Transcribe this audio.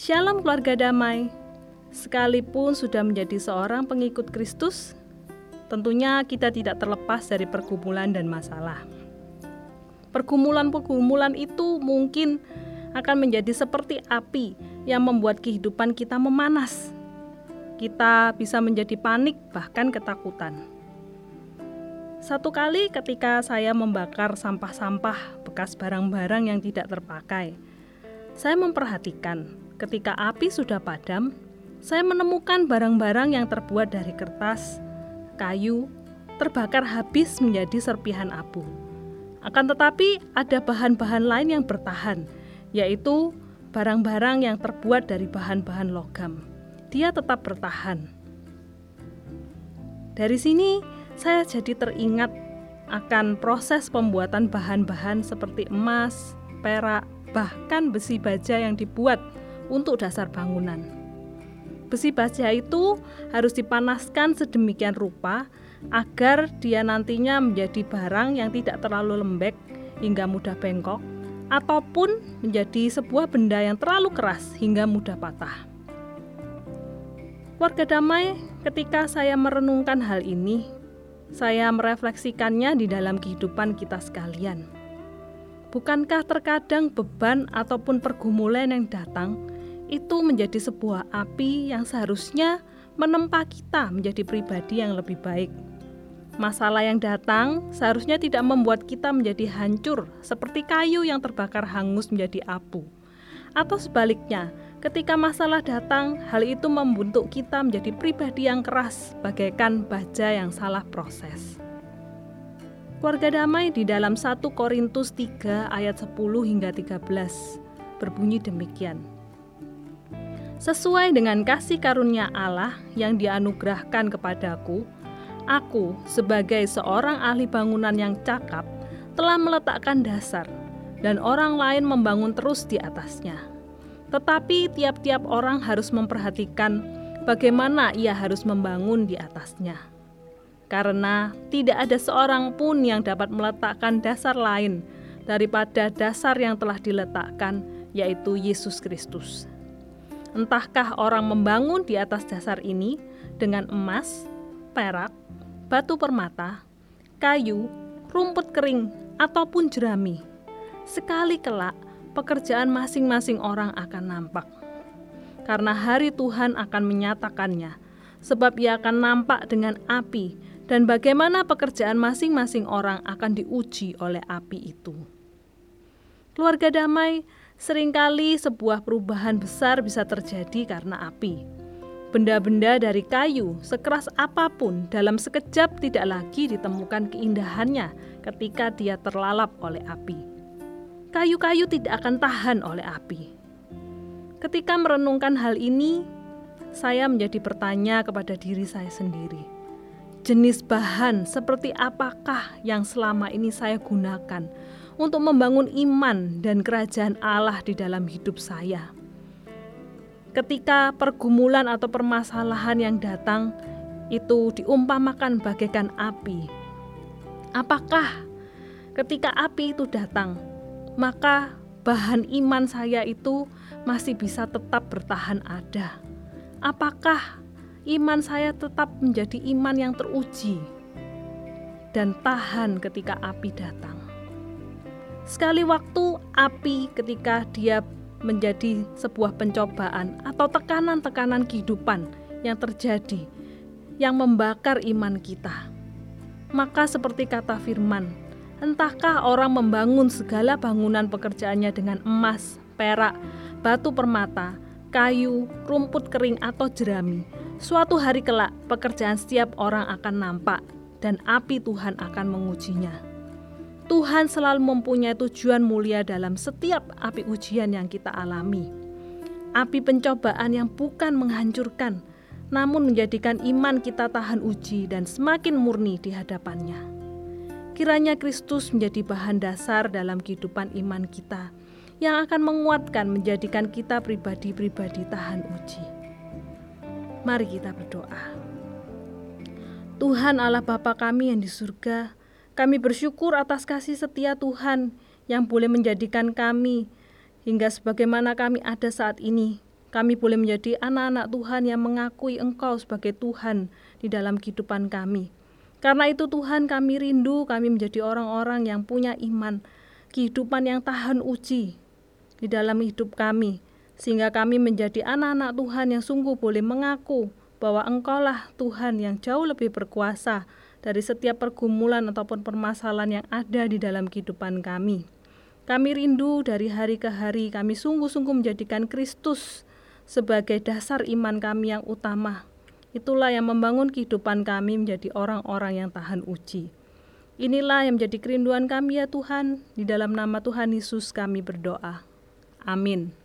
Shalom keluarga damai. Sekalipun sudah menjadi seorang pengikut Kristus, tentunya kita tidak terlepas dari pergumulan dan masalah. Pergumulan-pergumulan itu mungkin akan menjadi seperti api yang membuat kehidupan kita memanas. Kita bisa menjadi panik, bahkan ketakutan. Satu kali, ketika saya membakar sampah-sampah bekas barang-barang yang tidak terpakai, saya memperhatikan Ketika api sudah padam, saya menemukan barang-barang yang terbuat dari kertas, kayu, terbakar habis menjadi serpihan abu. Akan tetapi, ada bahan-bahan lain yang bertahan, yaitu barang-barang yang terbuat dari bahan-bahan logam. Dia tetap bertahan. Dari sini, saya jadi teringat akan proses pembuatan bahan-bahan seperti emas, perak, bahkan besi baja yang dibuat untuk dasar bangunan. Besi baja itu harus dipanaskan sedemikian rupa agar dia nantinya menjadi barang yang tidak terlalu lembek hingga mudah bengkok ataupun menjadi sebuah benda yang terlalu keras hingga mudah patah. Warga damai, ketika saya merenungkan hal ini, saya merefleksikannya di dalam kehidupan kita sekalian. Bukankah terkadang beban ataupun pergumulan yang datang itu menjadi sebuah api yang seharusnya menempa kita menjadi pribadi yang lebih baik. Masalah yang datang seharusnya tidak membuat kita menjadi hancur seperti kayu yang terbakar hangus menjadi abu. Atau sebaliknya, ketika masalah datang, hal itu membentuk kita menjadi pribadi yang keras bagaikan baja yang salah proses. Keluarga damai di dalam 1 Korintus 3 ayat 10 hingga 13 berbunyi demikian sesuai dengan kasih karunia Allah yang dianugerahkan kepadaku, aku sebagai seorang ahli bangunan yang cakap telah meletakkan dasar dan orang lain membangun terus di atasnya. Tetapi tiap-tiap orang harus memperhatikan bagaimana ia harus membangun di atasnya. Karena tidak ada seorang pun yang dapat meletakkan dasar lain daripada dasar yang telah diletakkan, yaitu Yesus Kristus. Entahkah orang membangun di atas dasar ini dengan emas, perak, batu permata, kayu, rumput kering, ataupun jerami. Sekali kelak, pekerjaan masing-masing orang akan nampak. Karena hari Tuhan akan menyatakannya, sebab ia akan nampak dengan api, dan bagaimana pekerjaan masing-masing orang akan diuji oleh api itu. Keluarga damai, Seringkali sebuah perubahan besar bisa terjadi karena api. Benda-benda dari kayu sekeras apa pun dalam sekejap tidak lagi ditemukan keindahannya ketika dia terlalap oleh api. Kayu-kayu tidak akan tahan oleh api. Ketika merenungkan hal ini, saya menjadi bertanya kepada diri saya sendiri. Jenis bahan seperti apakah yang selama ini saya gunakan untuk membangun iman dan kerajaan Allah di dalam hidup saya. Ketika pergumulan atau permasalahan yang datang itu diumpamakan bagaikan api. Apakah ketika api itu datang, maka bahan iman saya itu masih bisa tetap bertahan ada? Apakah iman saya tetap menjadi iman yang teruji dan tahan ketika api datang? Sekali waktu api ketika dia menjadi sebuah pencobaan atau tekanan-tekanan kehidupan yang terjadi yang membakar iman kita. Maka seperti kata firman, entahkah orang membangun segala bangunan pekerjaannya dengan emas, perak, batu permata, kayu, rumput kering atau jerami. Suatu hari kelak pekerjaan setiap orang akan nampak dan api Tuhan akan mengujinya. Tuhan selalu mempunyai tujuan mulia dalam setiap api ujian yang kita alami. Api pencobaan yang bukan menghancurkan, namun menjadikan iman kita tahan uji dan semakin murni di hadapannya. Kiranya Kristus menjadi bahan dasar dalam kehidupan iman kita yang akan menguatkan menjadikan kita pribadi-pribadi tahan uji. Mari kita berdoa. Tuhan Allah Bapa kami yang di surga, kami bersyukur atas kasih setia Tuhan yang boleh menjadikan kami hingga sebagaimana kami ada saat ini Kami boleh menjadi anak-anak Tuhan yang mengakui Engkau sebagai Tuhan di dalam kehidupan kami. Karena itu Tuhan kami rindu kami menjadi orang-orang yang punya iman, kehidupan yang tahan uji di dalam hidup kami, sehingga kami menjadi anak-anak Tuhan yang sungguh boleh mengaku bahwa Engkaulah Tuhan yang jauh lebih berkuasa dari setiap pergumulan ataupun permasalahan yang ada di dalam kehidupan kami. Kami rindu dari hari ke hari, kami sungguh-sungguh menjadikan Kristus sebagai dasar iman kami yang utama. Itulah yang membangun kehidupan kami menjadi orang-orang yang tahan uji. Inilah yang menjadi kerinduan kami ya Tuhan, di dalam nama Tuhan Yesus kami berdoa. Amin.